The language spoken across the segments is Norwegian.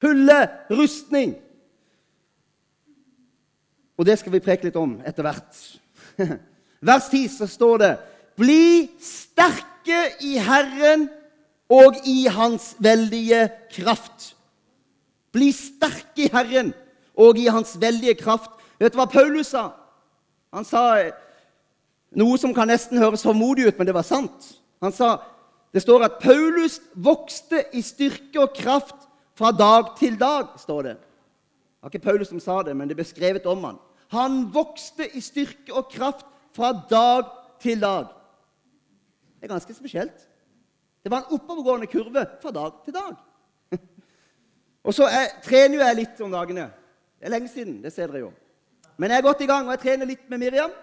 Fulle rustning. Og det skal vi preke litt om etter hvert. Vers 10 så står det Bli sterke i Herren og i Hans veldige kraft. Bli sterke i Herren og i Hans veldige kraft. Vet du hva Paulus sa? Han sa noe som kan nesten høres håndmodig ut, men det var sant. Han sa det står at Paulus vokste i styrke og kraft fra dag til dag. står Det Det var ikke Paulus som sa det, men det ble skrevet om han. Han vokste i styrke og kraft fra dag til dag. Det er ganske spesielt. Det var en oppovergående kurve fra dag til dag. og så jeg, trener jeg litt om dagene. Det er lenge siden, det ser dere jo. Men jeg er godt i gang, og jeg trener litt med Miriam.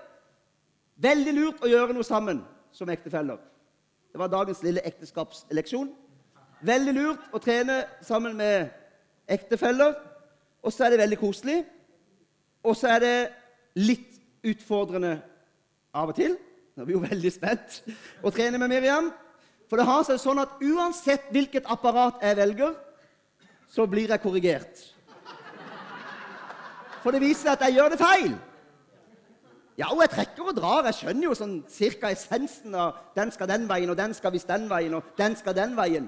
Veldig lurt å gjøre noe sammen som ektefeller. Det var dagens lille ekteskapsleksjon. Veldig lurt å trene sammen med ektefeller. Og så er det veldig koselig. Og så er det litt utfordrende av og til. Nå er vi jo veldig spent å trene med Miriam. For det har seg sånn at uansett hvilket apparat jeg velger, så blir jeg korrigert. For det viser seg at jeg gjør det feil. Ja, og jeg trekker og drar. Jeg skjønner jo sånn cirka essensen av den skal den veien, og den skal visst den veien, og den skal den veien.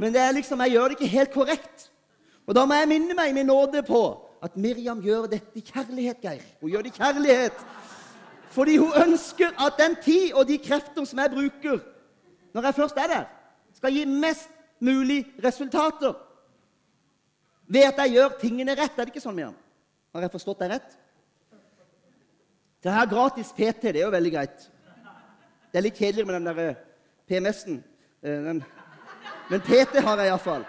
Men det er liksom, jeg gjør det ikke helt korrekt. Og da må jeg minne meg min nåde på at Miriam gjør dette i kjærlighet, Geir. Hun gjør det i kjærlighet. Fordi hun ønsker at den tid og de krefter som jeg bruker når jeg først er der, skal gi mest mulig resultater. Ved at jeg gjør tingene rett. Er det ikke sånn, Miriam? Har jeg forstått deg rett? Det her gratis PT det er jo veldig greit. Det er litt kjedelig med den der eh, PMS-en. Eh, men PT har jeg iallfall.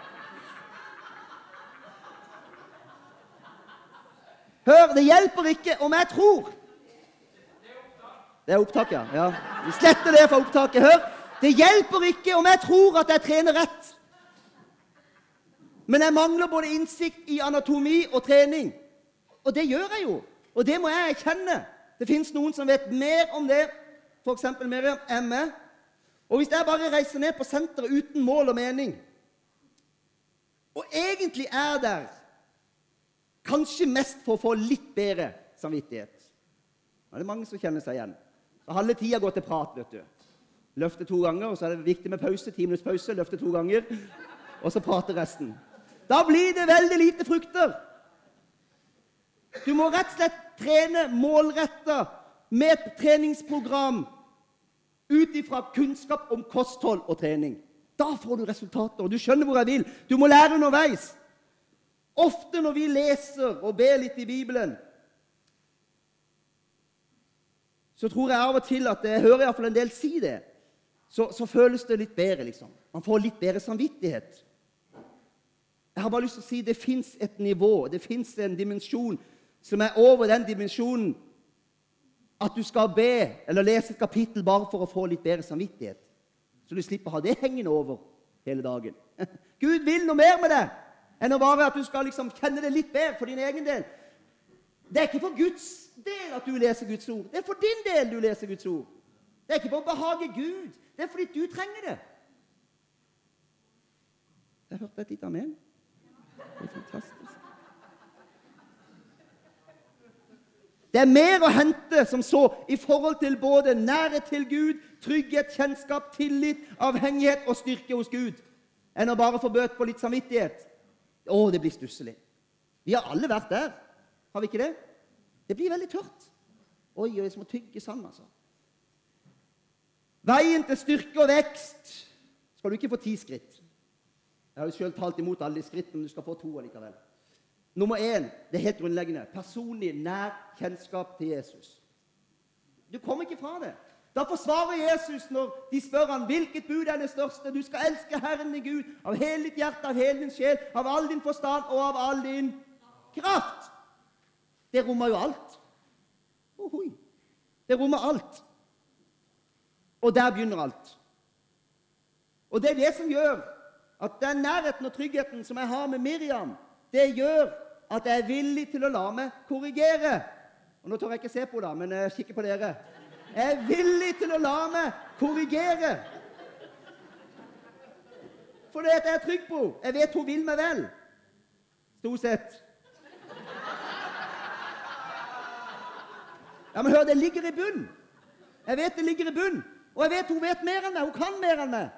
Hør, det hjelper ikke om jeg tror. Det er opptak, ja. ja. Vi sletter det fra opptaket. Hør, det hjelper ikke om jeg tror at jeg trener rett. Men jeg mangler både innsikt i anatomi og trening. Og det gjør jeg jo. Og det må jeg erkjenne. Det fins noen som vet mer om det, f.eks. Miriam ME. Og hvis jeg bare reiser ned på senteret uten mål og mening, og egentlig er der Kanskje mest for å få litt bedre samvittighet. Det er mange som kjenner seg igjen. Så halve tida går til prat. vet du. Løfte to ganger, og så er det viktig med pause. Ti minutts pause, løfte to ganger, og så prate resten. Da blir det veldig lite frukter. Du må rett og slett trene målretta med et treningsprogram ut ifra kunnskap om kosthold og trening. Da får du resultater. og Du skjønner hvor jeg vil. Du må lære underveis. Ofte når vi leser og ber litt i Bibelen, så tror jeg av og til at Jeg hører iallfall en del si det. Så, så, føles det litt bedre, liksom. Man får litt bedre samvittighet. Jeg har bare lyst til å si det fins et nivå, det fins en dimensjon som er over den dimensjonen at du skal be eller lese et kapittel bare for å få litt bedre samvittighet. Så du slipper å ha det hengende over hele dagen. Gud vil noe mer med det enn å bare at du skal liksom kjenne det litt bedre for din egen del. Det er ikke for Guds del at du leser Guds ord. Det er for din del du leser Guds ord. Det er ikke for å behage Gud. Det er fordi du trenger det. Jeg hørte et lite amen. Det er fantastisk. Det er mer å hente som så i forhold til både nærhet til Gud, trygghet, kjennskap, tillit, avhengighet og styrke hos Gud enn å bare få bøt på litt samvittighet. Å, det blir stusslig. Vi har alle vært der. Har vi ikke det? Det blir veldig tørt. Oi, oi, som å tygge sand, altså. Veien til styrke og vekst skal du ikke få ti skritt. Jeg har jo sjøl talt imot alle de skrittene, men du skal få to allikevel. Nummer én, det er helt grunnleggende, personlig nær kjennskap til Jesus. Du kommer ikke fra det. Da forsvarer Jesus når de spør han, hvilket bud er det største. Du skal elske Herren din Gud av hele ditt hjerte, av hele din sjel, av all din forstand og av all din kraft. Det rommer jo alt. Ohoi. Det rommer alt. Og der begynner alt. Og det er det som gjør at den nærheten og tryggheten som jeg har med Miriam, det gjør at jeg er villig til å la meg korrigere. Og Nå tør jeg ikke se på henne, men jeg kikker på dere. Jeg er villig til å la meg korrigere. For det er jeg trygg på. Jeg vet hun vil meg vel. Stort sett. Ja, men hør, det ligger i bunn. Jeg vet det ligger i bunn. Og jeg vet hun vet mer enn meg. Hun kan mer enn meg.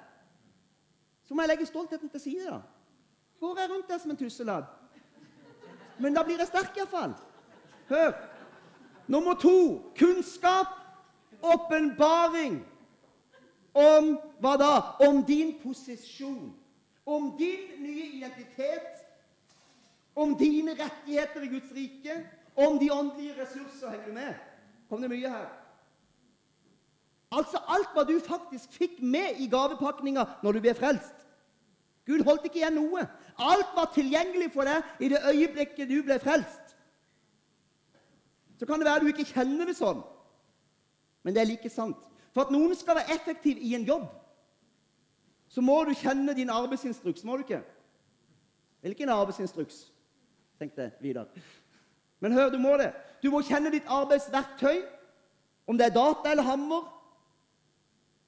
Så må jeg legge stoltheten til side. da. Går jeg rundt der som en tusseladd? Men da blir jeg sterk iallfall. Hør. Nummer to kunnskap, åpenbaring. Om hva da? Om din posisjon. Om din nye identitet. Om dine rettigheter i Guds rike. Om de åndelige ressurser. Henger du med? Kom det mye her? Altså alt hva du faktisk fikk med i gavepakninga når du ble frelst. Gud holdt ikke igjen noe. Alt var tilgjengelig for deg i det øyeblikket du ble frelst. Så kan det være du ikke kjenner det sånn, men det er like sant. For at noen skal være effektiv i en jobb, så må du kjenne din arbeidsinstruks, må du ikke? Hvilken arbeidsinstruks? tenkte Vidar. Men hør, du må det. Du må kjenne ditt arbeidsverktøy, om det er data eller hammer.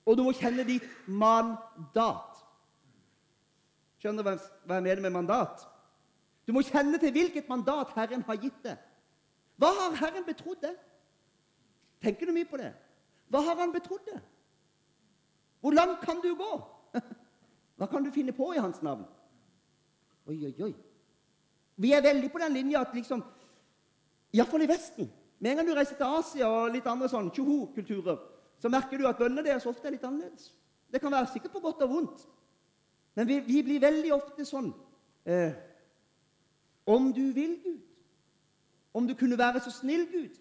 Og du må kjenne ditt mandat. Skjønner du hva jeg mener med mandat? Du må kjenne til hvilket mandat Herren har gitt deg. Hva har Herren betrodd deg? Tenker du mye på det? Hva har Han betrodd deg? Hvor langt kan du gå? Hva kan du finne på i Hans navn? Oi, oi, oi. Vi er veldig på den linja at liksom Iallfall i Vesten. Med en gang du reiser til Asia og litt andre sånn tjoho-kulturer, så merker du at bønnene deres ofte er litt annerledes. Det kan være sikkert på godt og vondt. Men vi, vi blir veldig ofte sånn eh, Om du vil, Gud. Om du kunne være så snill, Gud.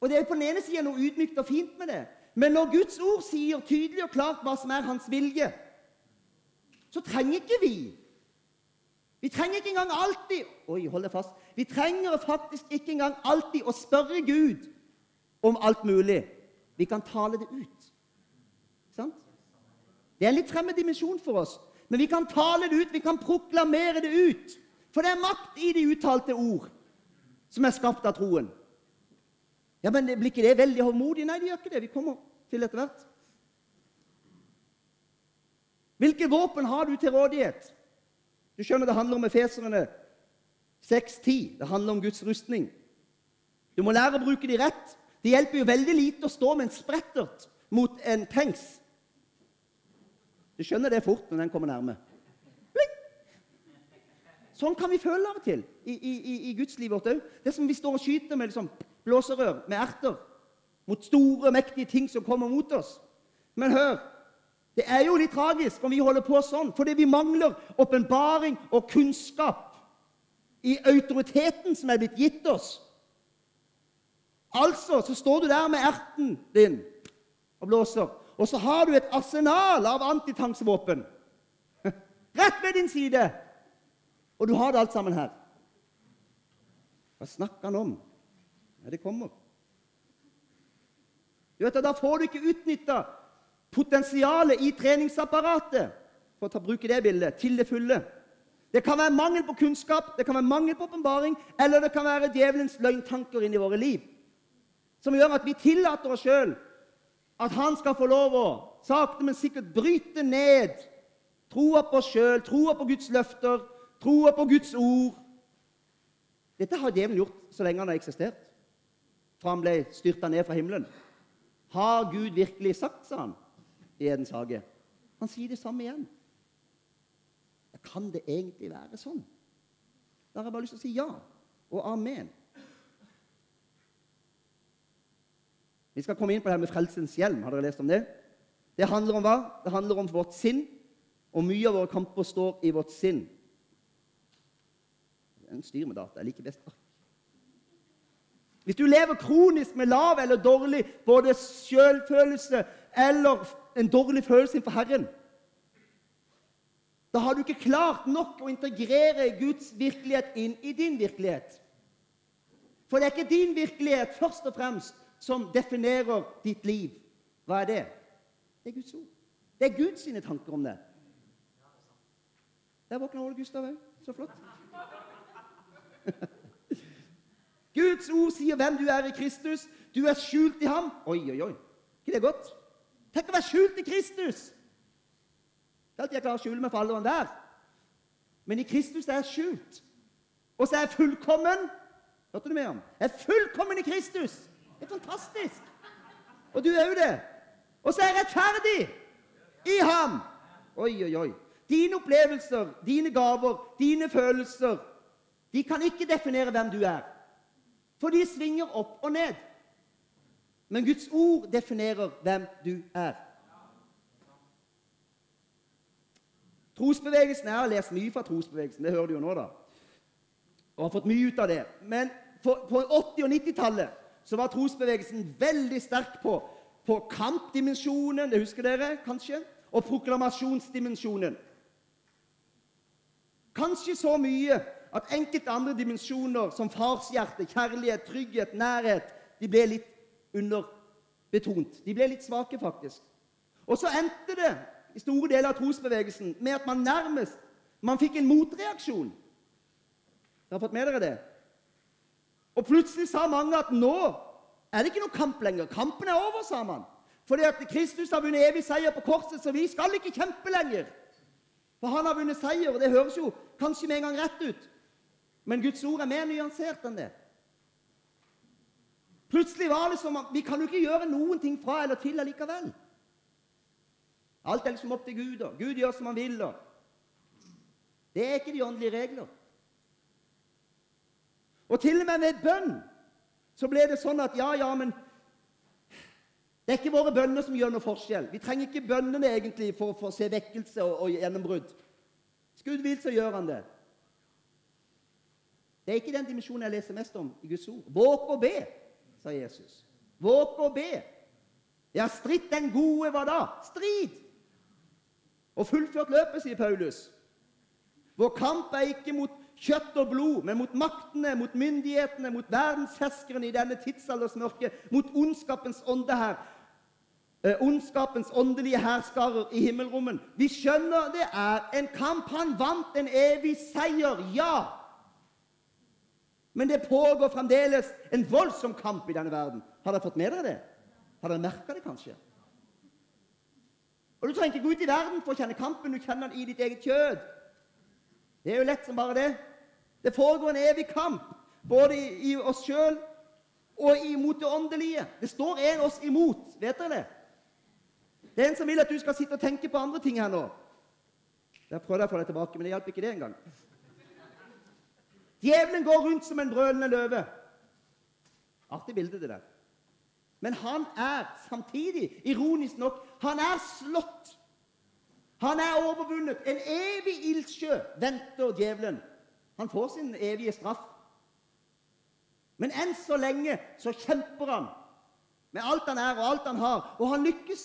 Og Det er på den ene sida noe ydmykt og fint med det. Men når Guds ord sier tydelig og klart hva som er hans vilje, så trenger ikke vi Vi trenger ikke engang alltid Oi, hold deg fast. Vi trenger faktisk ikke engang alltid å spørre Gud om alt mulig. Vi kan tale det ut. Sant? Det er litt fremmed dimensjon for oss. Men vi kan tale det ut, vi kan proklamere det ut. For det er makt i de uttalte ord som er skapt av troen. Ja, men Blir ikke det veldig hovmodig? Nei, det gjør ikke det. Vi kommer til etter hvert. Hvilke våpen har du til rådighet? Du skjønner, Det handler om Efeserne 6.10. Det handler om Guds rustning. Du må lære å bruke de rett. Det hjelper jo veldig lite å stå med en sprettert mot en tanks. Du skjønner det fort når den kommer nærme. Sånn kan vi føle av og til i, i, i Guds liv vårt òg. Det som vi står og skyter med liksom, blåserør, med erter, mot store, mektige ting som kommer mot oss. Men hør, det er jo litt tragisk om vi holder på sånn, fordi vi mangler åpenbaring og kunnskap i autoriteten som er blitt gitt oss. Altså så står du der med erten din og blåser. Og så har du et arsenal av antitanksvåpen rett ved din side. Og du har det alt sammen her. Hva snakker han om? Ja, det kommer. Du vet, Da får du ikke utnytta potensialet i treningsapparatet, for å ta bruke det bildet, til det fulle. Det kan være mangel på kunnskap, det kan være mangel på åpenbaring, eller det kan være djevelens løgntanker inn i våre liv, som gjør at vi tillater oss sjøl at han skal få lov å sakte, men sikkert bryte ned troa på oss sjøl, troa på Guds løfter, troa på Guds ord. Dette har djevelen gjort så lenge han har eksistert, fra han ble styrta ned fra himmelen. Har Gud virkelig sagt, sa han i Edens hage. Han sier det samme igjen. Kan det egentlig være sånn? Da har jeg bare lyst til å si ja og amen. Vi skal komme inn på det her med frelsens hjelm. Har dere lest om det? Det handler om hva? Det handler om vårt sinn. Og mye av våre kamper står i vårt sinn. En styr med data. Jeg liker best ark. Hvis du lever kronisk med lav eller dårlig både selvfølelse eller en dårlig følelse innenfor Herren, da har du ikke klart nok å integrere Guds virkelighet inn i din virkelighet. For det er ikke din virkelighet først og fremst som definerer ditt liv. Hva er det? Det er Guds ord. Det er Guds sine tanker om det. Der våkna Ole Gustav òg. Så flott. Guds ord sier hvem du er i Kristus. Du er skjult i ham. Oi, oi, oi. ikke det godt? Tenk å være skjult i Kristus! Det er alltid jeg klarer å skjule meg for alle der. Men i Kristus er jeg skjult. Og så er jeg fullkommen. Hørte du med om? Jeg er fullkommen i Kristus. Det er fantastisk. Og du er jo det. Og så er jeg rettferdig i ham. Oi, oi, oi. Dine opplevelser, dine gaver, dine følelser, de kan ikke definere hvem du er. For de svinger opp og ned. Men Guds ord definerer hvem du er. Trosbevegelsen, Jeg har lest mye fra trosbevegelsen, det hører du jo nå, da. Og har fått mye ut av det. Men på 80- og 90-tallet så var trosbevegelsen veldig sterk på, på kampdimensjonen, det husker dere kanskje, og proklamasjonsdimensjonen. Kanskje så mye at enkelte andre dimensjoner, som farshjerte, kjærlighet, trygghet, nærhet, de ble litt underbetont. De ble litt svake, faktisk. Og så endte det i store deler av trosbevegelsen med at man nærmest man fikk en motreaksjon. Dere har fått med dere det? Og plutselig sa mange at nå er det ikke noe kamp lenger. Kampen er over, sa man. Fordi at Kristus har vunnet evig seier på korset, så vi skal ikke kjempe lenger. For han har vunnet seier, og det høres jo kanskje med en gang rett ut. Men Guds ord er mer nyansert enn det. Plutselig var det som at vi kan jo ikke gjøre noen ting fra eller til allikevel. Alt er liksom opp til Gud, og Gud gjør som han vil. og Det er ikke de åndelige regler. Og til og med ved bønn så ble det sånn at ja, ja, men det er ikke våre bønner som gjør noe forskjell. Vi trenger ikke bønnene egentlig for, for å se vekkelse og, og gjennombrudd. Skudd vil, så gjør han det. Det er ikke den dimensjonen jeg leser mest om i Guds ord. Våk og be, sa Jesus. Våk og be. Ja, stritt den gode hva da? Strid! Og fullført løpet, sier Paulus. Vår kamp er ikke mot kjøtt og blod, men mot maktene, mot myndighetene, mot verdensherskerne i denne tidsalders mørke, mot ondskapens ånde her. Eh, ondskapens åndelige herskarer i himmelrommen. Vi skjønner det er en kamp. Han vant en evig seier, ja. Men det pågår fremdeles en voldsom kamp i denne verden. Har dere fått med dere det? Har dere merka det, kanskje? Og Du trenger ikke gå ut i verden for å kjenne kampen, du kjenner den i ditt eget kjød. Det er jo lett som bare det. Det foregår en evig kamp, både i, oss sjøl og imot det åndelige. Det står en oss imot. Vet dere det? Det er en som vil at du skal sitte og tenke på andre ting her nå. Der prøvde jeg å få deg tilbake, men det hjalp ikke det engang. Djevelen går rundt som en brølende løve. Artig bilde, det der. Men han er samtidig, ironisk nok, han er slått. Han er overvunnet. En evig ildsjø venter djevelen. Han får sin evige straff. Men enn så lenge så kjemper han med alt han er og alt han har, og han lykkes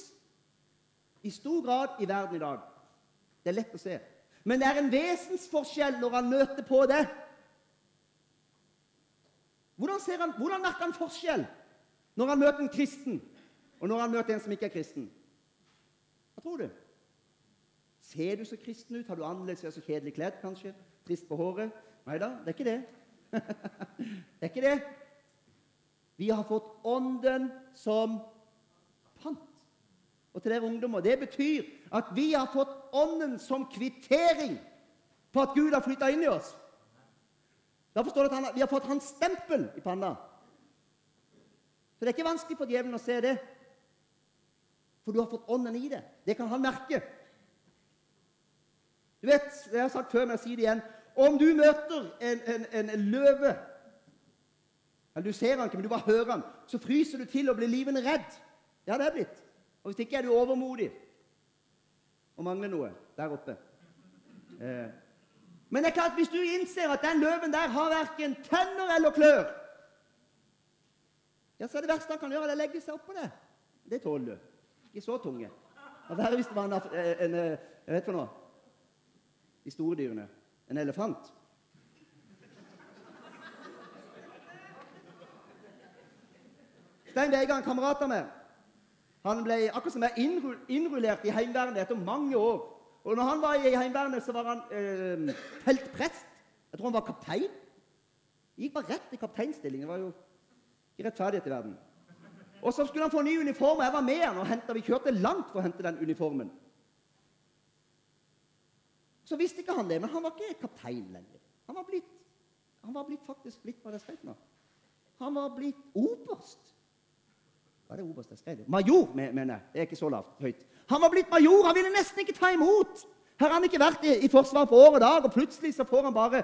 i stor grad i verden i dag. Det er lett å se. Men det er en vesensforskjell når han møter på det. Hvordan, han, hvordan merker han forskjell når han møter en kristen, og når han møter en som ikke er kristen? Hva tror du? Ser du så kristen ut? Har du annerledes så kjedelig kledd, kanskje? Trist på håret? Nei da, det er ikke det. det er ikke det. Vi har fått Ånden som pant. Og til dere ungdommer det betyr at vi har fått Ånden som kvittering på at Gud har flytta inn i oss. Da forstår du at han, vi har fått hans stempel i panna. Så det er ikke vanskelig for djevelen å se det. For du har fått Ånden i det. Det kan han merke. Du vet, Jeg har sagt før, men jeg sier det igjen. Om du møter en, en, en løve eller Du ser han ikke, men du bare hører han, så fryser du til og blir livende redd. Ja, Det er blitt. Og hvis ikke er du overmodig og mangler noe der oppe. Eh. Men det er klart, hvis du innser at den løven der har verken tenner eller klør, ja, så er det verste han kan gjøre, det er å legge seg oppå det. Det tåler du. Ikke så tunge. Det verre hvis det var en, en, en Jeg vet for noe de store dyrene. En elefant. Stein Vegard, en kamerat av meg, han ble akkurat som jeg innrullert i Heimevernet etter mange år. Og når han var i Heimevernet, så var han eh, feltprest. Jeg tror han var kaptein. Gikk bare rett i kapteinstilling. Det var jo ikke rettferdighet i verden. Og så skulle han få ny uniform, og jeg var med han og hentet, Vi kjørte langt for å hente den uniformen. Så visste ikke han det, men han var ikke kaptein lenger. Han var blitt Han var blitt faktisk blitt hva det skrev nå. Han var blitt oberst. Hva er det oberst jeg skrev? Major, mener jeg. Det er ikke så lavt, høyt. Han var blitt major. Han ville nesten ikke ta imot. Her har han ikke vært i, i Forsvaret på år og dag, og plutselig så får han bare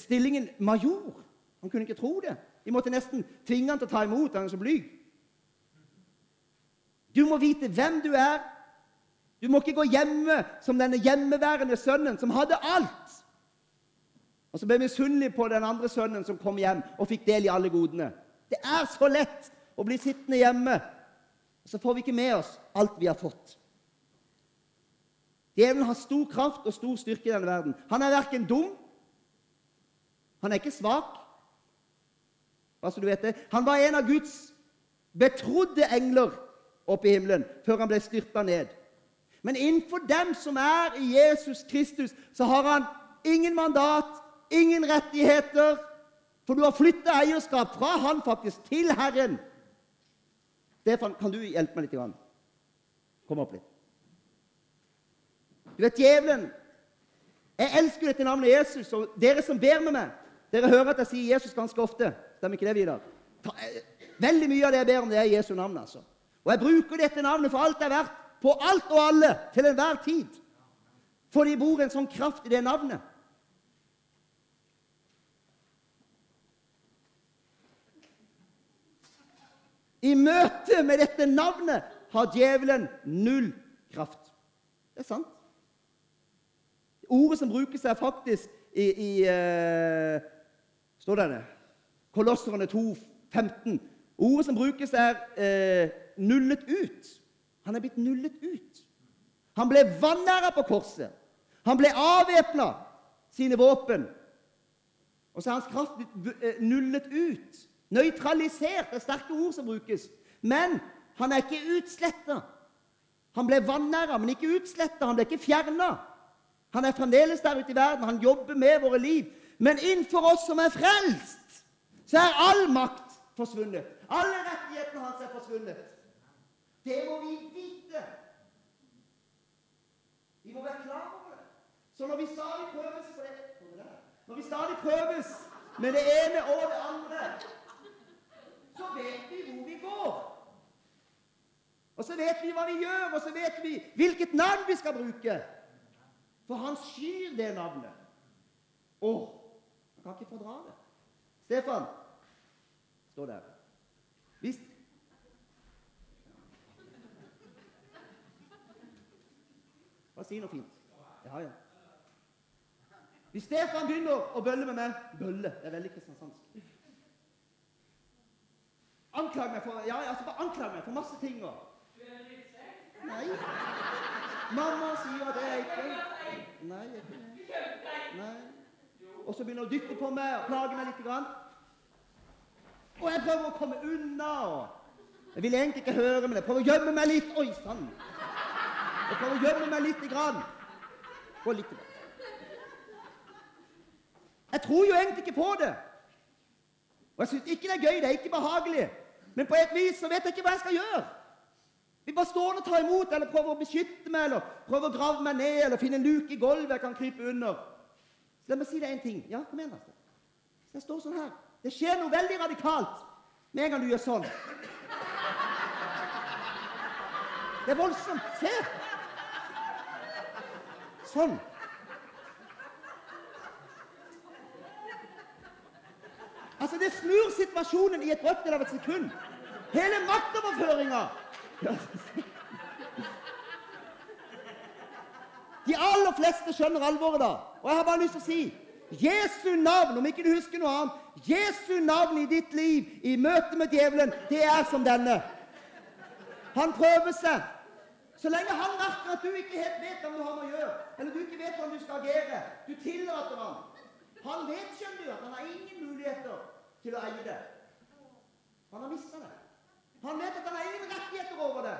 stillingen major. Han kunne ikke tro det. De måtte nesten tvinge han til å ta imot. Han er så blyg. Du må vite hvem du er. Du må ikke gå hjemme som denne hjemmeværende sønnen som hadde alt. Og så ble misunnelig på den andre sønnen som kom hjem og fikk del i alle godene. Det er så lett å bli sittende hjemme, og så får vi ikke med oss alt vi har fått. Djevelen har stor kraft og stor styrke i denne verden. Han er verken dum, han er ikke svak. Altså, du vet det. Han var en av Guds betrodde engler oppe i himmelen før han ble styrta ned. Men innenfor dem som er i Jesus Kristus, så har han ingen mandat, ingen rettigheter. For du har flytta eierskap fra han faktisk til Herren. Stefan, kan du hjelpe meg litt? Kom opp litt. Du vet, djevelen Jeg elsker dette navnet Jesus, og dere som ber med meg Dere hører at jeg sier Jesus ganske ofte. Stemmer ikke det, Vidar? Eh, veldig mye av det jeg ber om, det er Jesu navn. altså. Og jeg bruker dette navnet for alt det er verdt, på alt og alle, til enhver tid. For de bor en sånn kraft i det navnet. I møte med dette navnet har djevelen null kraft. Det er sant. Ordet som brukes, er faktisk i, i uh, Står det det? Kolosserne 2, 15. Ordet som brukes, er uh, nullet ut. Han er blitt nullet ut. Han ble vanæra på korset. Han ble avvæpna sine våpen. Og så er hans kraft blitt eh, nullet ut. Nøytralisert det er sterke ord som brukes. Men han er ikke utsletta. Han ble vanæra, men ikke utsletta. Han ble ikke fjerna. Han er fremdeles der ute i verden. Han jobber med våre liv. Men innenfor oss som er frelst, så er all makt forsvunnet. Alle rettighetene hans er forsvunnet. Det må vi vite. Vi må være klar over det. Så når vi stadig prøves på det Når vi stadig prøves med det ene og det andre så vet vi hvor vi går. Og så vet vi hva vi gjør, og så vet vi hvilket navn vi skal bruke. For han skyr det navnet. Å, han kan ikke fordra det. Stefan står der. Hvis Bare si noe fint. Ja, ja. Hvis Stefan begynner å bølle med meg Bølle det er veldig kristiansandsk. Anklag meg for ja, altså bare anklag meg for masse ting. Og. Nei. Mamma sier at jeg ikke Nei, jeg ikke Nei. Og så begynner hun å dytte på meg og plage meg litt. Grann. Og jeg prøver å komme unna. og Jeg vil egentlig ikke høre, men jeg prøver å gjemme meg litt. Oi sann! Jeg prøver å gjemme meg litt. Grann. Og litt. Jeg tror jo egentlig ikke på det. Og jeg syns ikke det er gøy. Det er ikke behagelig. Men på et vis så vet jeg ikke hva jeg skal gjøre. Vi bare står og tar imot, eller prøver å beskytte meg, eller prøver å grave meg ned, eller finne en luke i gulvet jeg kan krype under. Så la meg si deg en ting. Ja, kom igjen, Lasse. Så jeg står sånn her. Det skjer noe veldig radikalt med en gang du gjør sånn. Det er voldsomt. Se! Sånn. Altså, Det snur situasjonen i et brøkdel av et sekund. Hele maktoverføringa. De aller fleste skjønner alvoret da. Og jeg har bare lyst til å si Jesu navn, om ikke du husker noe annet, Jesu navn i ditt liv i møte med djevelen, det er som denne. Han prøver seg. Så lenge han merker at du ikke helt vet hva du har med å gjøre, eller du ikke vet hvordan du skal agere, du tillater ham, han vet skjønner du, at han har ingen muligheter til å eie det. Han har mista det. Han vet at han har ingen rettigheter over det.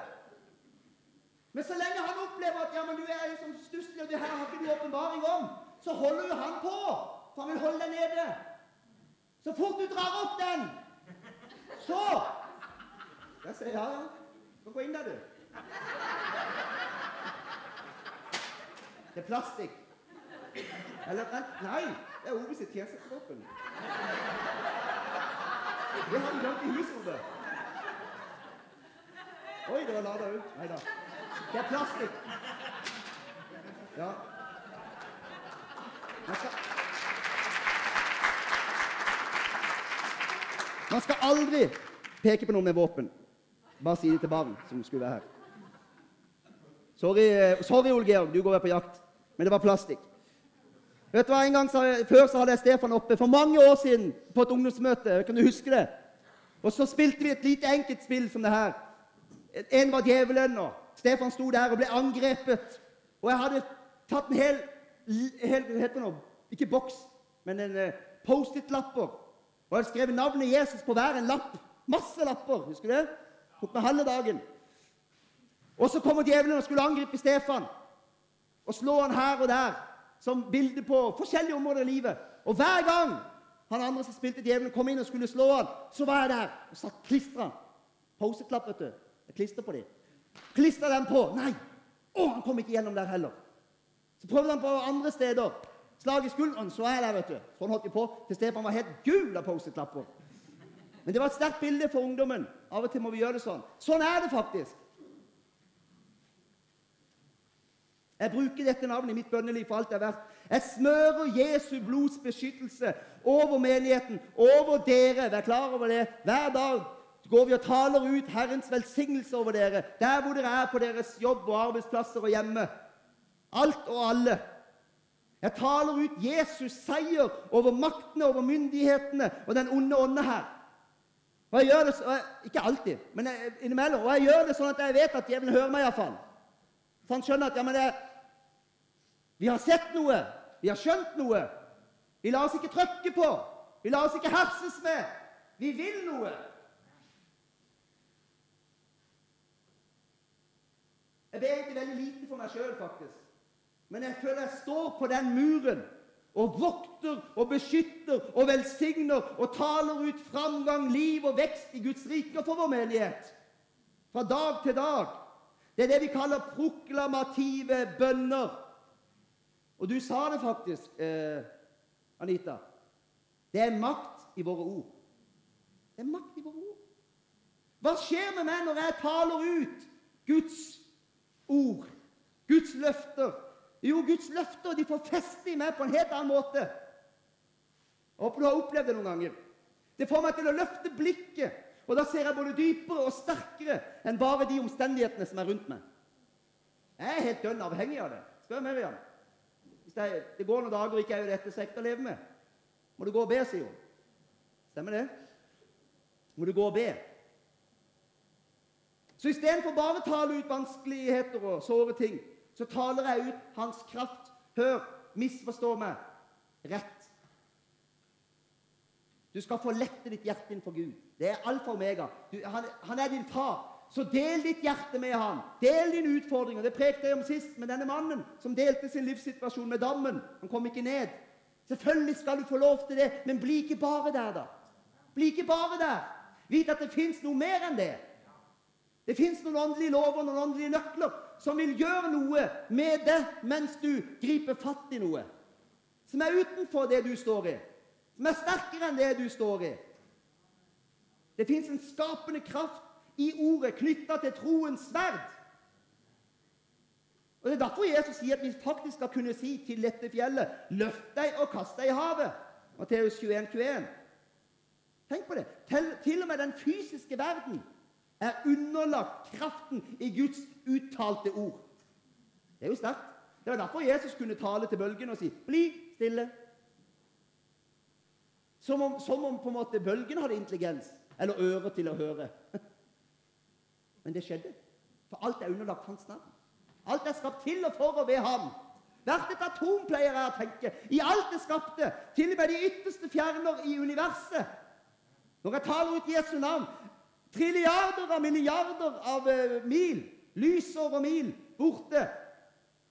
Men så lenge han opplever at ja, men du er sånn stusslig, og det her har ikke du åpenbaring om, så holder jo han på. For han vil holde deg nede. Så fort du drar opp den, så Jeg sier ja, ja. Skal gå inn der, du. Det er plastikk. Eller Nei. Det er Ovis sitt tjenestevåpen. Det har vi glemt i Ove. Oi, det var lada ut. Nei da. Det er plastikk. Ja. Man skal, man skal aldri peke på noe med våpen. Bare si det til barn som skulle være her. Sorry, eh, sorry Ole Georg, du går på jakt. Men det var plastikk. Vet du hva, en gang så, Før så hadde jeg Stefan oppe for mange år siden på et ungdomsmøte. Kan du huske det? Og så spilte vi et lite enkelt spill som det her. En var djevelen, og Stefan sto der og ble angrepet. Og jeg hadde tatt en hel, hel heter det? Ikke boks, men en uh, Post-It-lapper. Og jeg hadde skrevet navnet Jesus på hver en lapp. Masse lapper. Husker du det? Tok meg halve dagen. Og så kommer djevelen og skulle angripe Stefan. Og slå han her og der som bilde på forskjellige områder i livet. Og hver gang han andre som spilte djevelen, kom inn og skulle slå han, så var jeg der og satt klistra. Post-it-lapp, vet du. Jeg klister på dem. Klistra dem på. Nei! Å, han kom ikke gjennom der heller. Så prøvde han på andre steder. Slag i skulderen, så er jeg der, vet du. Sånn holdt vi på til Stefan var helt gul av Post-It-lapper. Men det var et sterkt bilde for ungdommen. Av og til må vi gjøre det sånn. Sånn er det faktisk. Jeg bruker dette navnet i mitt bønneliv for alt det er verdt. Jeg smører Jesu blods beskyttelse over menigheten, over dere. Vær klar over det. Hver dag går vi og taler ut Herrens velsignelse over dere, der hvor dere er på deres jobb og arbeidsplasser og hjemme. Alt og alle. Jeg taler ut Jesus' seier over maktene, over myndighetene og den onde ånde her. Og jeg gjør det, Ikke alltid, men innimellom. Og jeg gjør det sånn at jeg vet at djevelen hører meg iallfall. For han skjønner at ja, men det, vi har sett noe, vi har skjønt noe. Vi lar oss ikke trykke på. Vi lar oss ikke herses med. Vi vil noe. Jeg ber egentlig veldig lite for meg sjøl, faktisk. Men jeg føler jeg står på den muren og vokter og beskytter og velsigner og taler ut framgang, liv og vekst i Guds rike for vår menighet. Fra dag til dag. Det er det vi kaller proklamative bønner. Og du sa det faktisk, eh, Anita. Det er makt i våre ord. Det er makt i våre ord. Hva skjer med meg når jeg taler ut Guds ord, Guds løfter? Jo, Guds løfter de får feste i meg på en helt annen måte. Jeg håper du har opplevd det noen ganger. Det får meg til å løfte blikket, og da ser jeg både dypere og sterkere enn bare de omstendighetene som er rundt meg. Jeg er helt dønn avhengig av det. Spør Miriam. Hvis det, det går noen dager og ikke er jo dette så å leve med, må du gå og be, sier hun. Stemmer det? Må du gå og be. Så istedenfor bare å tale ut vanskeligheter og såre ting, så taler jeg ut hans kraft. Hør, misforstå meg rett. Du skal få lette ditt hjerte innenfor Gud. Det er alfa og omega. Du, han, han, er din far. Så del ditt hjerte med han. Del dine utfordringer. Det prekte jeg om sist med denne mannen som delte sin livssituasjon med dammen. Han kom ikke ned. Selvfølgelig skal du få lov til det, men bli ikke bare der, da. Bli ikke bare der. Vit at det fins noe mer enn det. Det fins noen åndelige lover, noen åndelige nøkler, som vil gjøre noe med det mens du griper fatt i noe. Som er utenfor det du står i. Som er sterkere enn det du står i. Det fins en skapende kraft i ordet knytta til troens sverd. Og Det er derfor Jesus sier at vi faktisk skal kunne si til dette fjellet Løft deg og kast deg i havet. Matteus 21, 21. Tenk på det. Til, til og med den fysiske verden er underlagt kraften i Guds uttalte ord. Det er jo sterkt. Det var derfor Jesus kunne tale til bølgen og si 'bli stille'. Som om, som om på en måte bølgen hadde intelligens eller ører til å høre. Men det skjedde. For alt er underlagt hans navn. Alt er skapt til og for og ved ham. Hvert et atom, pleier jeg å tenke. I alt det skapte. Til og med de ytterste fjerner i universet. Når jeg taler ut Jesu navn, Trilliarder av milliarder av uh, mil, lysår og mil, borte.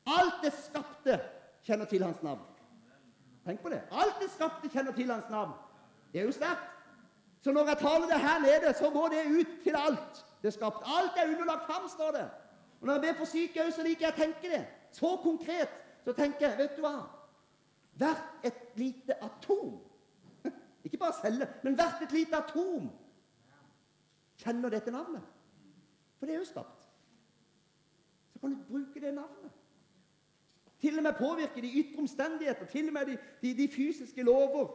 Alt det skapte kjenner til hans navn. Tenk på det. Alt det skapte kjenner til hans navn. Det er jo sterkt. Så når jeg taler det her nede, så går det ut til alt det er skapt. Alt er underlagt ham, står det. Og når jeg ber for syke òg, så liker jeg å tenke det. Så konkret. Så tenker jeg, vet du hva? Hvert et lite atom. Ikke bare celle, men hvert et lite atom kjenner dette navnet. For det er jo skapt. Så kan du bruke det navnet. Til og med påvirke de ytre omstendigheter, til og med de, de, de fysiske lover.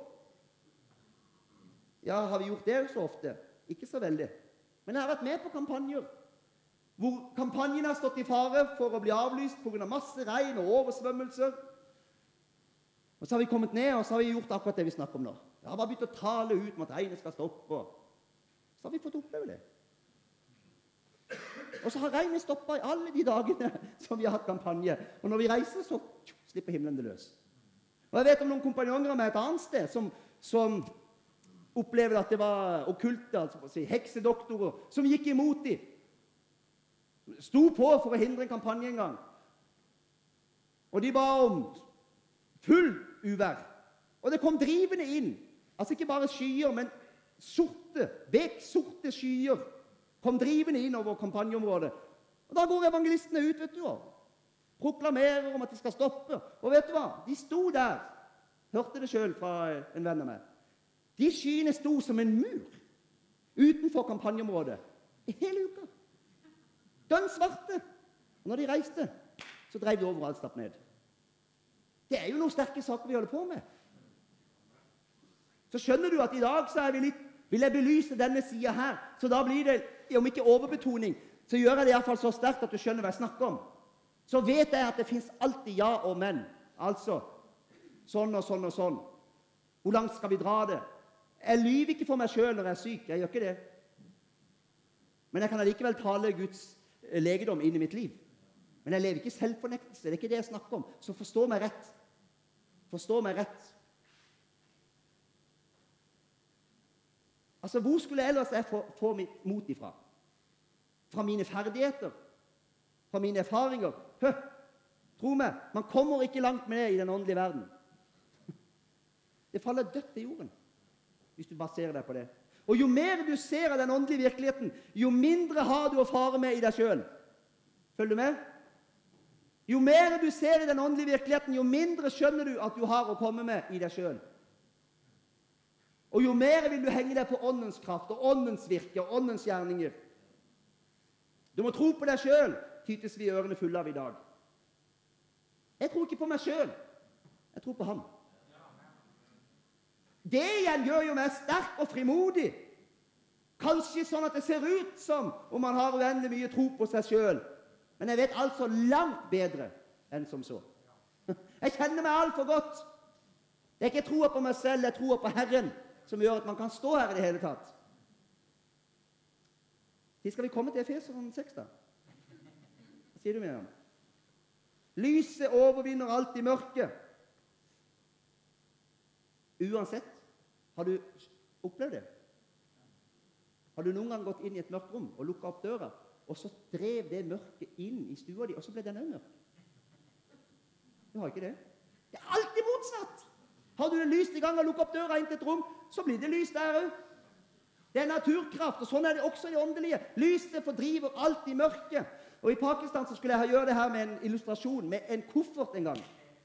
Ja, har vi gjort det så ofte? Ikke så veldig. Men jeg har vært med på kampanjer hvor kampanjen har stått i fare for å bli avlyst pga. Av masse regn og oversvømmelser. Og Så har vi kommet ned og så har vi gjort akkurat det vi snakker om nå. Jeg har bare begynt å tale ut om at regnet skal stoppe. Så har vi fått oppleve det. Og så har regnet stoppa i alle de dagene som vi har hatt kampanje. Og når vi reiser, så slipper himmelen det løs. Og Jeg vet om noen kompanjonger meg et annet sted som, som opplevde at det var okkulte, altså si, heksedoktorer, som gikk imot dem. Sto på for å hindre en kampanje en gang. Og de ba om full uvær. Og det kom drivende inn. Altså ikke bare skyer, men sorte, beksorte skyer kom drivende inn over kampanjeområdet. Og Da går evangelistene ut vet du, og proklamerer om at de skal stoppe. Og vet du hva? De sto der. Hørte det sjøl fra en venn av meg. De skyene sto som en mur utenfor kampanjeområdet i hele uka. Dønn svarte. Og når de reiste, så drev de overalt stapp ned. Det er jo noen sterke saker vi holder på med. Så skjønner du at i dag så er vi litt, vil jeg belyse denne sida her. Så da blir det, om ikke overbetoning, så gjør jeg det iallfall så sterkt at du skjønner hva jeg snakker om. Så vet jeg at det fins alltid ja og men. Altså sånn og sånn og sånn. Hvor langt skal vi dra det? Jeg lyver ikke for meg sjøl når jeg er syk. Jeg gjør ikke det. Men jeg kan allikevel tale Guds eh, legedom inn i mitt liv. Men jeg lever ikke i selvfornektelse. Det er ikke det jeg snakker om. Så forstå meg rett. Forstå meg rett. Altså, Hvor skulle jeg ellers jeg få, få mot ifra? Fra mine ferdigheter? Fra mine erfaringer? Hø, tro meg, man kommer ikke langt med det i den åndelige verden. Det faller dødt til jorden hvis du baserer deg på det. Og Jo mer du ser av den åndelige virkeligheten, jo mindre har du å fare med i deg sjøl. Følger du med? Jo mer du ser i den åndelige virkeligheten, jo mindre skjønner du at du har å komme med i deg sjøl. Og jo mer vil du henge deg på åndens kraft og åndens virke og åndens gjerninger. Du må tro på deg sjøl, tytes vi ørene fulle av i dag. Jeg tror ikke på meg sjøl. Jeg tror på Han. Det igjen gjør jo meg sterk og frimodig. Kanskje sånn at det ser ut som om man har uendelig mye tro på seg sjøl. Men jeg vet altså langt bedre enn som så. Jeg kjenner meg altfor godt. Det er ikke troa på meg selv, det er troa på Herren som gjør at man kan stå her i det hele tatt. Når skal vi komme til Efeseren 6, da? Hva sier du, Miriam? Lyset overvinner alltid mørket. Uansett. Har du opplevd det? Har du noen gang gått inn i et mørkt rom og lukka opp døra, og så drev det mørket inn i stua di, og så ble den òg mørk? Du har ikke det? Det er alltid motsatt! Har du det lyst i gang og lukka opp døra inn til et rom, så blir det lys der òg. Det er naturkraft, og sånn er det også i åndelige. Lyset fordriver alltid mørket. Og I Pakistan så skulle jeg gjøre det her med en illustrasjon, med en koffert en gang.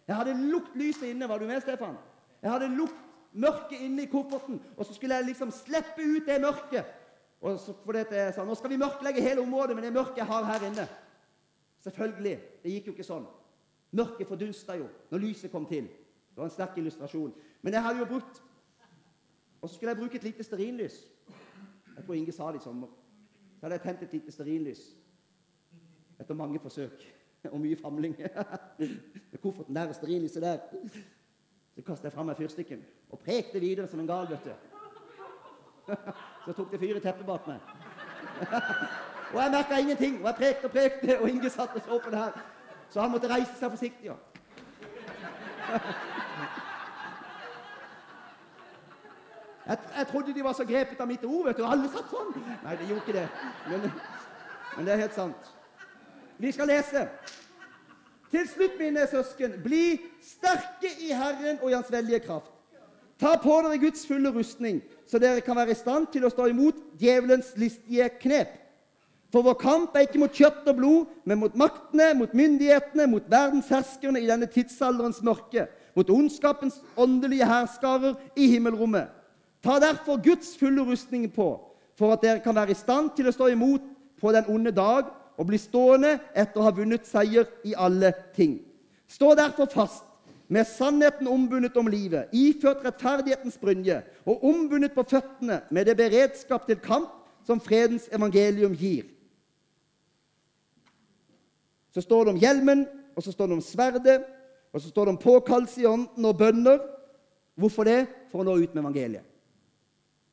Jeg hadde lukt lyset inne. Var du med, Stefan? Jeg hadde lukt mørket inne i kofferten, og så skulle jeg liksom slippe ut det mørket. Og så, fordi jeg sa nå skal vi mørklegge hele området med det mørket jeg har her inne. Selvfølgelig. Det gikk jo ikke sånn. Mørket fordunsta jo når lyset kom til. Det var en sterk illustrasjon. Men jeg hadde jo brukt Og så skulle jeg bruke et lite stearinlys. Jeg tror Inge sa det i sommer. Så hadde jeg tent et lite stearinlys. Etter mange forsøk og mye famling. Med kofferten der og stearinlyset der. Så kastet jeg fra meg fyrstikken og prekte videre som en gal, vet du. Så tok det fyr i teppet bak meg. Og jeg merka ingenting. Og jeg prekte og prekte, og Inge satt og så på det her. Så han måtte reise seg forsiktig. Ja. Jeg, jeg, trodde de var så grepet av mitt ord. vet du. Alle satt sånn. Nei, de gjorde ikke det. Men, men det er helt sant. Vi skal lese. Til slutt, mine søsken, bli sterke i Herren og i Hans veldige kraft. Ta på dere Guds fulle rustning, så dere kan være i stand til å stå imot djevelens listige knep. For vår kamp er ikke mot kjøtt og blod, men mot maktene, mot myndighetene, mot verdensherskerne i denne tidsalderens mørke, mot ondskapens åndelige herskarer i himmelrommet. Ta derfor Guds fulle rustning på, for at dere kan være i stand til å stå imot på den onde dag og bli stående etter å ha vunnet seier i alle ting. Stå derfor fast, med sannheten ombundet om livet, iført rettferdighetens brynje og ombundet på føttene med det beredskap til kamp som fredens evangelium gir. Så står det om hjelmen, og så står det om sverdet, og så står det om påkallelse i ånden og bønner. Hvorfor det? For å nå ut med evangeliet.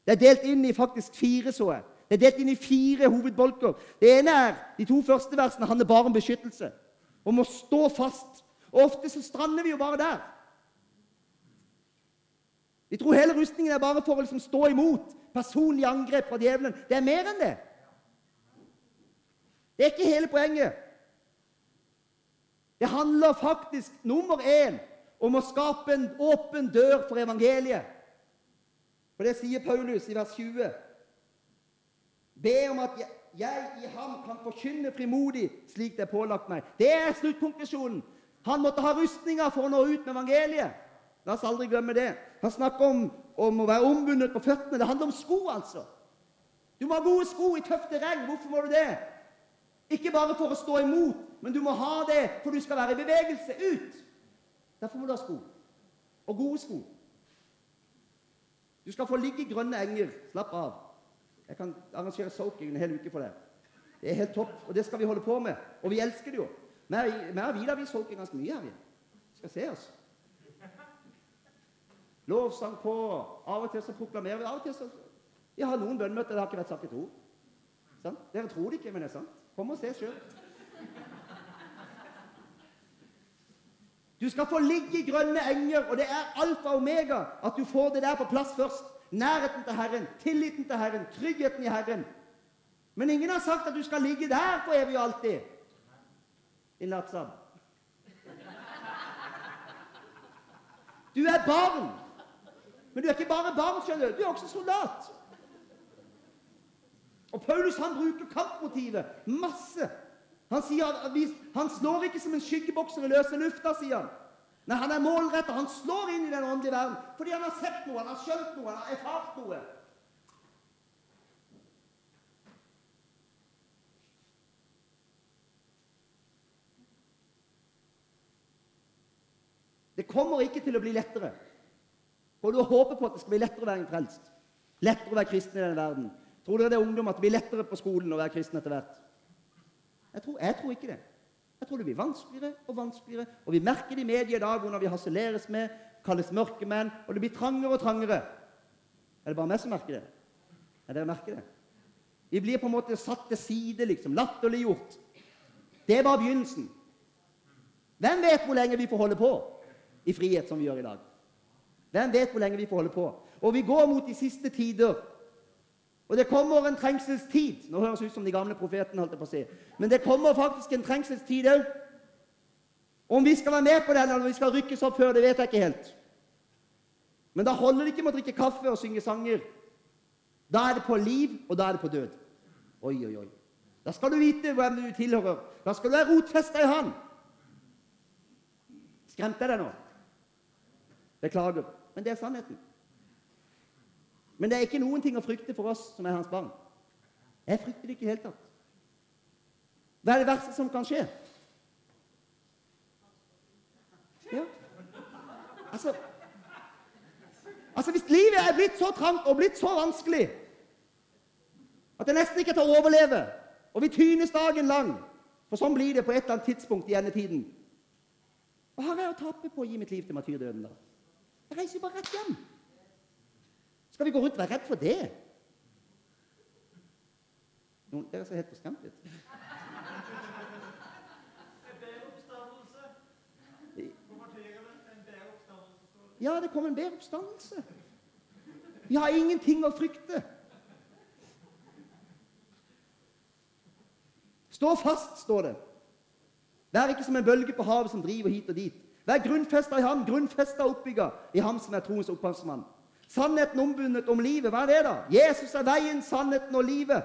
Det er delt inn i faktisk fire, så jeg. Det er delt inn i fire hovedbolker. Det ene er de to første versene handler bare om beskyttelse. Om å stå fast. Og ofte så strander vi jo bare der. Vi tror hele rustningen er bare for å liksom stå imot personlig angrep fra djevelen. Det er mer enn det. Det er ikke hele poenget. Det handler faktisk nummer én om å skape en åpen dør for evangeliet. For det sier Paulus i vers 20. Be om at jeg, jeg i ham kan forkynne frimodig slik det er pålagt meg. Det er sluttkonklusjonen. Han måtte ha rustninger for å nå ut med evangeliet. La oss aldri glemme det. Han snakker om, om å være ombundet på føttene. Det handler om sko, altså. Du må ha gode sko i tøft terreng. Hvorfor må du det? Ikke bare for å stå imot, men du må ha det for du skal være i bevegelse ut. Derfor må du ha sko. Og gode sko. Du skal få ligge i grønne enger. Slapp av. Jeg kan arrangere soaking en hel uke for deg. Det er helt topp, og det skal vi holde på med. Og vi elsker det jo. Vi og Vi vi soaker ganske mye her. Vi skal se oss. Lovsang på. Av og til så proklamerer vi. Av og til så Vi har noen bønnemøter det har ikke vært sagt et ord. Sånn? Dere tror det ikke, men det er sant. Kom og se sjøl. Du skal få ligge i grønne enger, og det er alfa og omega at du får det der på plass først. Nærheten til Herren, tilliten til Herren, tryggheten i Herren. Men ingen har sagt at du skal ligge der for evig og alltid. Din lattsam. Du er barn. Men du er ikke bare barn, skjønner du. Du er også soldat. Og Paulus han bruker kampmotivet masse. Han, sier, han slår ikke som en skyggebokser i løse lufta, sier han. Nei, han er målretta. Han slår inn i den åndelige verden fordi han har sett noe, han har skjønt noe, han har erfart noe. Det kommer ikke til å bli lettere. Og du håper på at det skal bli lettere å være en frelst. Lettere å være kristen i denne verden. Tror dere det er ungdom at det blir lettere på skolen å være kristen etter hvert? Jeg tror, jeg tror, ikke det. Jeg tror det blir vanskeligere og vanskeligere. Og vi merker det i media i dag hvordan vi harseleres med, kalles mørkemenn, og det blir trangere og trangere. Er det bare meg som merker det? Er dere merker det? Vi blir på en måte satt til side, liksom. Latterliggjort. Det er bare begynnelsen. Hvem vet hvor lenge vi får holde på i frihet som vi gjør i dag? Hvem vet hvor lenge vi får holde på? Og vi går mot de siste tider. Og det kommer en trengselstid. Nå høres det ut som de gamle profetene. holdt jeg på å si. Men det kommer faktisk en trengselstid òg. Om vi skal være med på den, eller om vi skal rykkes opp før, det vet jeg ikke helt. Men da holder det ikke med å drikke kaffe og synge sanger. Da er det på liv, og da er det på død. Oi, oi, oi. Da skal du vite hvem du tilhører. Da skal du være rotfesta i Han. Skremte jeg deg nå? Beklager. Men det er sannheten. Men det er ikke noen ting å frykte for oss som er hans barn. Jeg frykter det ikke i det hele tatt. Hva er det verste som kan skje? Ja. Altså, altså Hvis livet er blitt så trangt og blitt så vanskelig at det nesten ikke er til å overleve, og vi tynes dagen lang For sånn blir det på et eller annet tidspunkt i endetiden. Hva har jeg å tape på å gi mitt liv til martyrdøden, da? Jeg reiser bare rett hjem. Skal vi gå rundt og være redd for det? Noen dere ser helt forskremt ut. Ja, det kom en bedre oppstandelse. Vi har ingenting å frykte. Stå fast, står det. Vær ikke som en bølge på havet som driver hit og dit. Vær grunnfesta i ham, grunnfesta oppbygga i ham som er troens opphavsmann. Sannheten ombundet om livet, hva er det, da? Jesus er veien, sannheten og livet.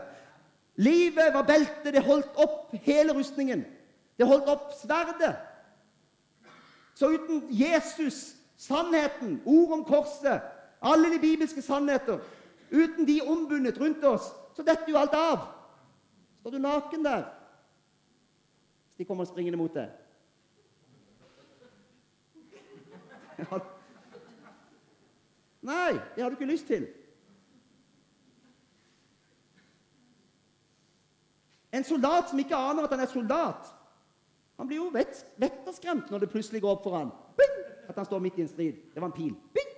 Livet var beltet, det holdt opp hele rustningen. Det holdt opp sverdet. Så uten Jesus Sannheten, ord om korset, alle de bibelske sannheter. Uten de ombundet rundt oss, så detter jo alt av. Står du naken der hvis de kommer springende mot deg? Ja. Nei, det har du ikke lyst til. En soldat som ikke aner at han er soldat, han blir jo vett, vetterskremt når det plutselig går opp for han. At han står midt i en strid. Det var en pil. Bing!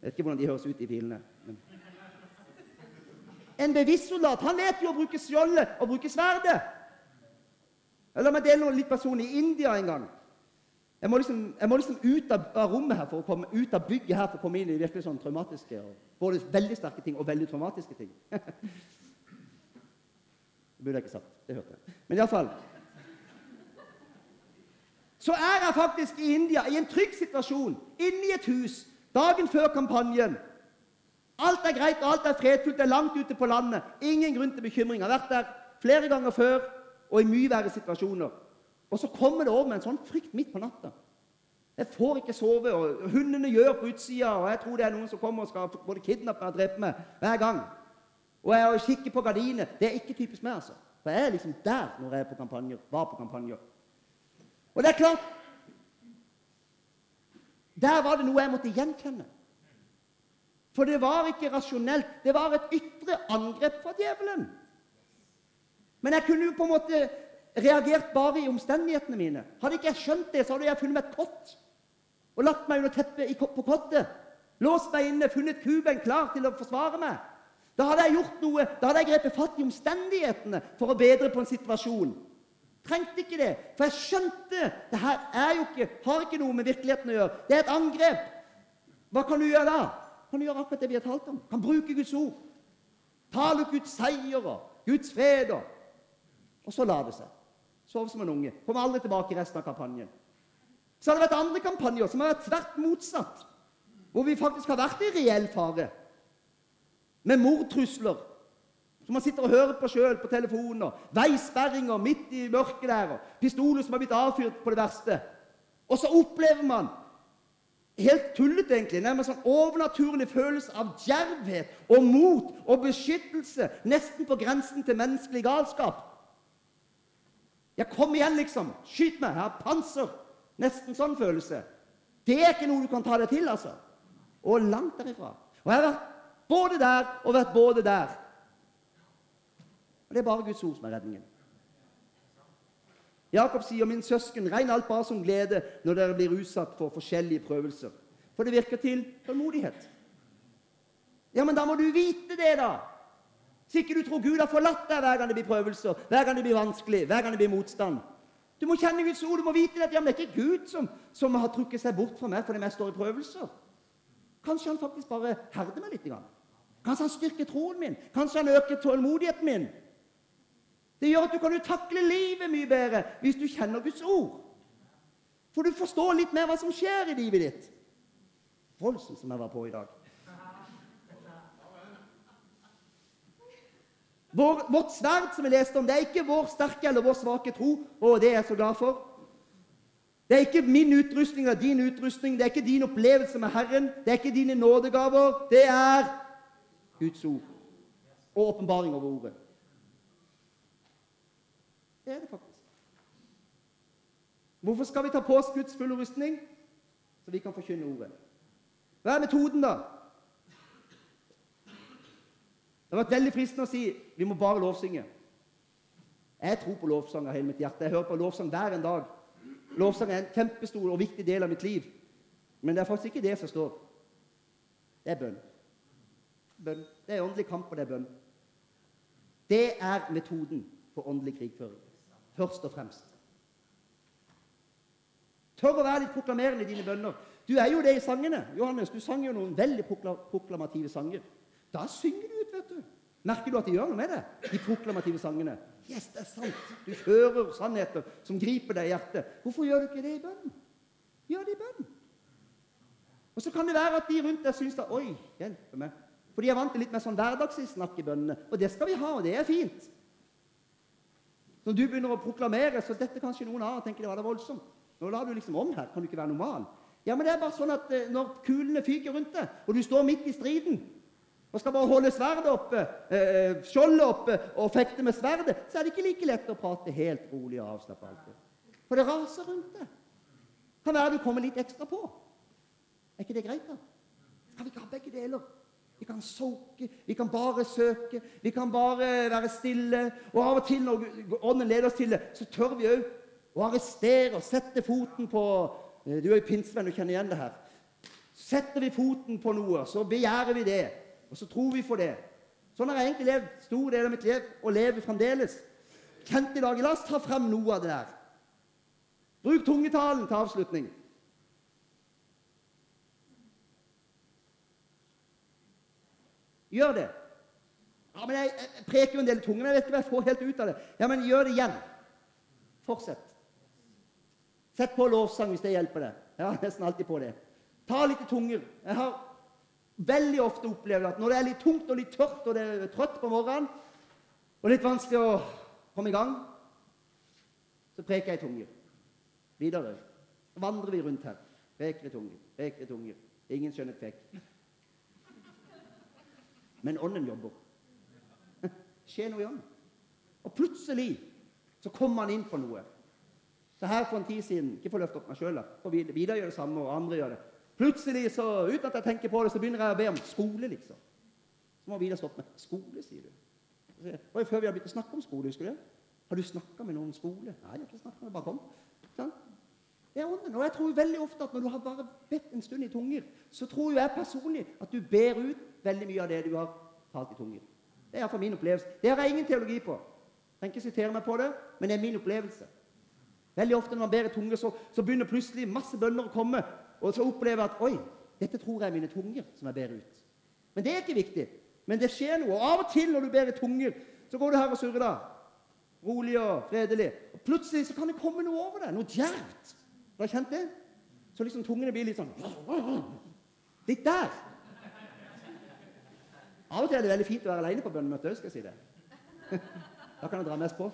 Jeg vet ikke hvordan de høres ut, de pilene. Men. En bevisst soldat han vet jo å bruke skjoldet og bruke sverdet. La meg dele noe litt personlig. I India en gang jeg må, liksom, jeg må liksom ut av, rommet her for å komme ut av bygget her for å komme inn i virkelig sånn traumatiske Både veldig sterke ting og veldig traumatiske ting. Det burde jeg ikke sagt. Det hørte jeg. Men iallfall Så er jeg faktisk i India, i en trygg situasjon, inne i et hus, dagen før kampanjen. Alt er greit, alt er fredfullt, det er langt ute på landet. Ingen grunn til bekymring. Jeg har vært der flere ganger før og i mye verre situasjoner. Og så kommer det over med en sånn frykt midt på natta. Jeg får ikke sove, og hundene gjør på utsida, og jeg tror det er noen som kommer og skal både kidnappe meg og drepe meg hver gang. Og jeg kikker på gardinet. Det er ikke typisk meg, altså. For jeg er liksom der når jeg er på kampanjer, var på kampanjer. Og det er klart Der var det noe jeg måtte gjenkjenne. For det var ikke rasjonelt. Det var et ytre angrep fra djevelen. Men jeg kunne jo på en måte reagert bare i omstendighetene mine. Hadde ikke jeg skjønt det, så hadde jeg funnet meg et kott og lagt meg under teppet på kottet. Låst meg inne, funnet kuben klar til å forsvare meg. Da hadde jeg gjort noe, da hadde jeg grepet fatt i omstendighetene for å bedre på en situasjon. Trengte ikke det, for jeg skjønte det her er jo ikke, har ikke noe med virkeligheten å gjøre. Det er et angrep. Hva kan du gjøre da? Kan du gjøre akkurat det vi har talt om? Kan bruke Guds ord. Tale Guds seier og Guds fred. Og så la det seg. Sov som en unge. Kom aldri tilbake i resten av kampanjen. Så har det vært andre kampanjer som har vært tvert motsatt. Hvor vi faktisk har vært i reell fare med mordtrusler som man sitter og hører på sjøl på telefonen, veisperringer midt i mørket der, og pistoler som har blitt avfyrt på det verste. Og så opplever man helt tullete, egentlig, nærmest sånn overnaturlig følelse av djervhet og mot og beskyttelse, nesten på grensen til menneskelig galskap. Ja, kom igjen, liksom. Skyt meg. Jeg har panser. Nesten sånn følelse. Det er ikke noe du kan ta deg til, altså. Og langt derifra. Og jeg har vært både der og vært både der. Og Det er bare Guds ord som er redningen. Jakob sier, 'Min søsken, regn alt bare som glede når dere blir utsatt for forskjellige prøvelser.' For det virker til tålmodighet. Ja, men da må du vite det, da! Så ikke du tror Gud har forlatt deg hver gang det blir prøvelser, hver gang det blir vanskelig, hver gang det blir motstand. Du må kjenne Guds ord, du må vite at ja, det er ikke Gud som, som har trukket seg bort fra meg fordi jeg står i prøvelser. Kanskje han faktisk bare herder meg litt. Kanskje han styrker troen min? Kanskje han øker tålmodigheten min? Det gjør at du kan jo takle livet mye bedre hvis du kjenner Guds ord. For du forstår litt mer hva som skjer i livet ditt. Voldsomt som jeg var på i dag. Vår, vårt sverd som vi leste om, det er ikke vår sterke eller vår svake tro. Og det er jeg så glad for. Det er ikke min utrustning eller din utrustning, det er ikke din opplevelse med Herren, det er ikke dine nådegaver. Det er Guds ord og åpenbaring over ordet. Det er det faktisk. Hvorfor skal vi ta på oss Guds fulle rustning? Så vi kan forkynne ordet. Hva er metoden, da? Det har vært veldig fristende å si vi må bare lovsynge. Jeg tror på lovsang av hele mitt hjerte. Jeg hører på lovsang hver en dag. Lovsang er en kjempestor og viktig del av mitt liv. Men det er faktisk ikke det som står. Det er bønn bønn. Det er åndelig kamp, og det er bønn. Det er metoden for åndelig krigføring. Først og fremst. Tør å være litt proklamerende i dine bønner. Du er jo det i sangene. Johannes, du sang jo noen veldig proklamative sanger. Da synger du. Merker du at de gjør noe med det, de proklamative sangene? Yes, det er sant. Du hører sannheter som griper deg i hjertet. Hvorfor gjør du ikke det i bønnen? Gjør det i bønnen. Og så kan det være at de rundt deg syns at Oi, hjelpe meg. For de er vant til litt mer sånn hverdagslig snakk i bønnene. Og det skal vi ha, og det er fint. Når du begynner å proklamere, så dette kanskje noen av tenker det var da voldsomt. Nå lar du liksom om her. Kan du ikke være normal? Ja, men det er bare sånn at eh, når kulene fyker rundt deg, og du står midt i striden og skal bare holde sverdet oppe, eh, skjoldet oppe og fekte med sverdet, så er det ikke like lett å prate helt rolig og avslappa alltid. For det raser rundt det. Kan være du kommer litt ekstra på. Er ikke det greit, da? Skal vi ikke ha begge deler? Vi kan soke, vi kan bare søke, vi kan bare være stille. Og av og til når Ånden leder oss til det, så tør vi òg å arrestere og sette foten på eh, Du er jo pinsevenn, du kjenner igjen det her. Setter vi foten på noe, så begjærer vi det. Og så tror vi for det. Sånn har jeg egentlig levd stor del av mitt liv, og lever fremdeles. Kjent i dag. La oss ta frem noe av det der. Bruk tungetalen til avslutning. Gjør det. Ja, men jeg, preker jo en del tunge, men jeg vet ikke hva jeg får helt ut av det. Ja, men gjør det igjen. Fortsett. Sett på lovsang hvis det hjelper deg. Jeg har nesten alltid på det. Ta litt tunger. Jeg har veldig ofte opplever at når det er litt tungt og litt tørt, og det er trøtt på morgenen, og litt vanskelig å komme i gang, så preker jeg i tunger. Videre. Så vandrer vi rundt her. Preker i tunger, preker i tunger. Ingen skjønner kvekk. Men ånden jobber. skjer noe i ånden. Og plutselig så kommer han inn på noe. Så her for en tid siden Ikke for løfte opp meg sjøl, for Vidar gjør det samme, og andre gjør det. Plutselig, så, uten at jeg tenker på det, så begynner jeg å be om skole, liksom. Så må Vidar stoppe meg. 'Skole', sier du. Det var jo før vi har begynt å snakke om skole. husker du det? Har du snakka med noen om skole? Nei, jeg har ikke snakket med bare kom. Sånn. Det er ånden. Og jeg tror veldig ofte at når du har bare bedt en stund i tunger, så tror jeg personlig at du ber ut veldig mye av det du har talt i tunger. Det er iallfall min opplevelse. Det har jeg ingen teologi på. Jeg trenger ikke sitere meg på det, men det er min opplevelse. Veldig ofte når man ber i tunger, så, så begynner plutselig masse bønner å komme. Og så opplever at Oi, dette tror jeg er mine tunger som jeg ber ut. Men det er ikke viktig. Men det skjer noe. Og av og til når du ber i tunger, så går du her og surrer. da. Rolig og fredelig. Og plutselig så kan det komme noe over deg. Noe djervt. Har kjent det? Så liksom tungene blir litt sånn Litt der. Av og til er det veldig fint å være alene på bønnemøte òg, skal jeg si det. Da kan jeg dra mest på.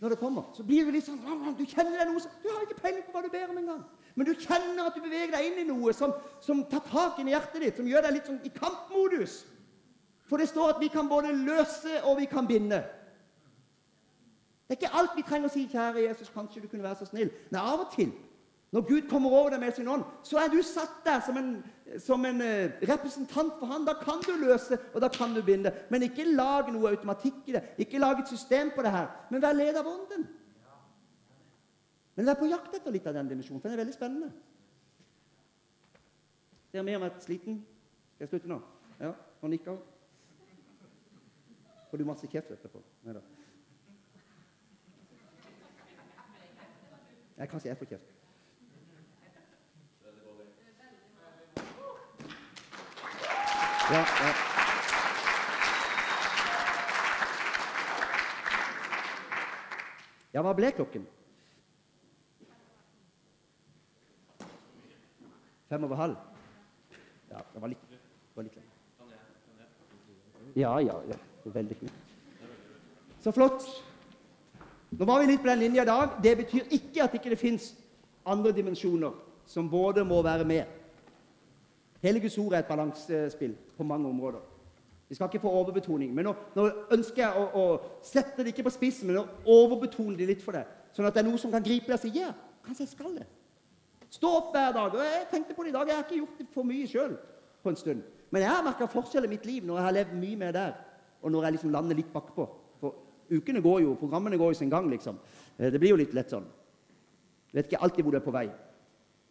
Når det kommer, så blir du litt sånn Du kjenner deg noe som Du har ikke peiling på hva du ber om engang. Men du kjenner at du beveger deg inn i noe som, som tar tak inn i hjertet ditt, som gjør deg litt sånn i kampmodus. For det står at vi kan både løse og vi kan binde. Det er ikke alt vi trenger å si 'Kjære Jesus, kanskje du kunne være så snill'. Nei, av og til når Gud kommer over deg med sin ånd, så er du satt der som en, som en uh, representant for han. Da kan du løse, og da kan du binde. Men ikke lag noe automatikk i det. Ikke lag et system på det her. Men vær leder av ånden. Men vær på jakt etter litt av den dimensjonen, for den er veldig spennende. Ser mer om jeg er sliten. Skal jeg slutte nå? Ja, nå nikker hun. Får du masse kjeft etterpå? Nei da. Jeg kan si jeg får kjeft. Ja, ja. ja, hva ble klokken? Fem over halv? Ja, det var litt, var litt lenge. Ja, ja, ja. Veldig fint. Så flott. Nå var vi litt på den linja i dag. Det betyr ikke at ikke det ikke fins andre dimensjoner som både må være med Hele Guds ord er et balansespill på mange områder. Vi skal ikke få overbetoning. Men nå, nå ønsker jeg å, å, sette det ikke på spissen, men å overbetone det litt for deg. Sånn at det er noe som kan gripe deg og si ja, kanskje jeg skal det. Stå opp hver dag. og Jeg tenkte på det i dag. Jeg har ikke gjort det for mye sjøl på en stund. Men jeg har merka forskjell i mitt liv når jeg har levd mye mer der, og når jeg liksom lander litt bakpå. For ukene går jo, programmene går jo sin gang, liksom. Eh, det blir jo litt lett sånn. Jeg vet ikke alltid hvor du er på vei.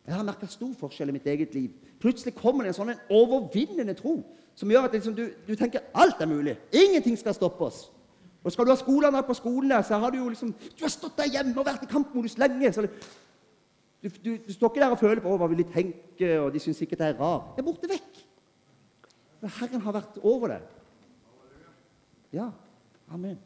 Jeg har merka stor forskjell i mitt eget liv. Plutselig kommer det en sånn en overvinnende tro som gjør at liksom, du, du, tenker alt er mulig. Ingenting skal stoppe oss. Og skal du ha skolene på skolen der, så har du jo liksom Du har stått der hjemme og vært i kampmodus lenge. så du, du, du, står ikke der og føler på hva vil de tenke, og de syns sikkert jeg er rar. Det er borte vekk. Herren har vært over det. Ja. Amen.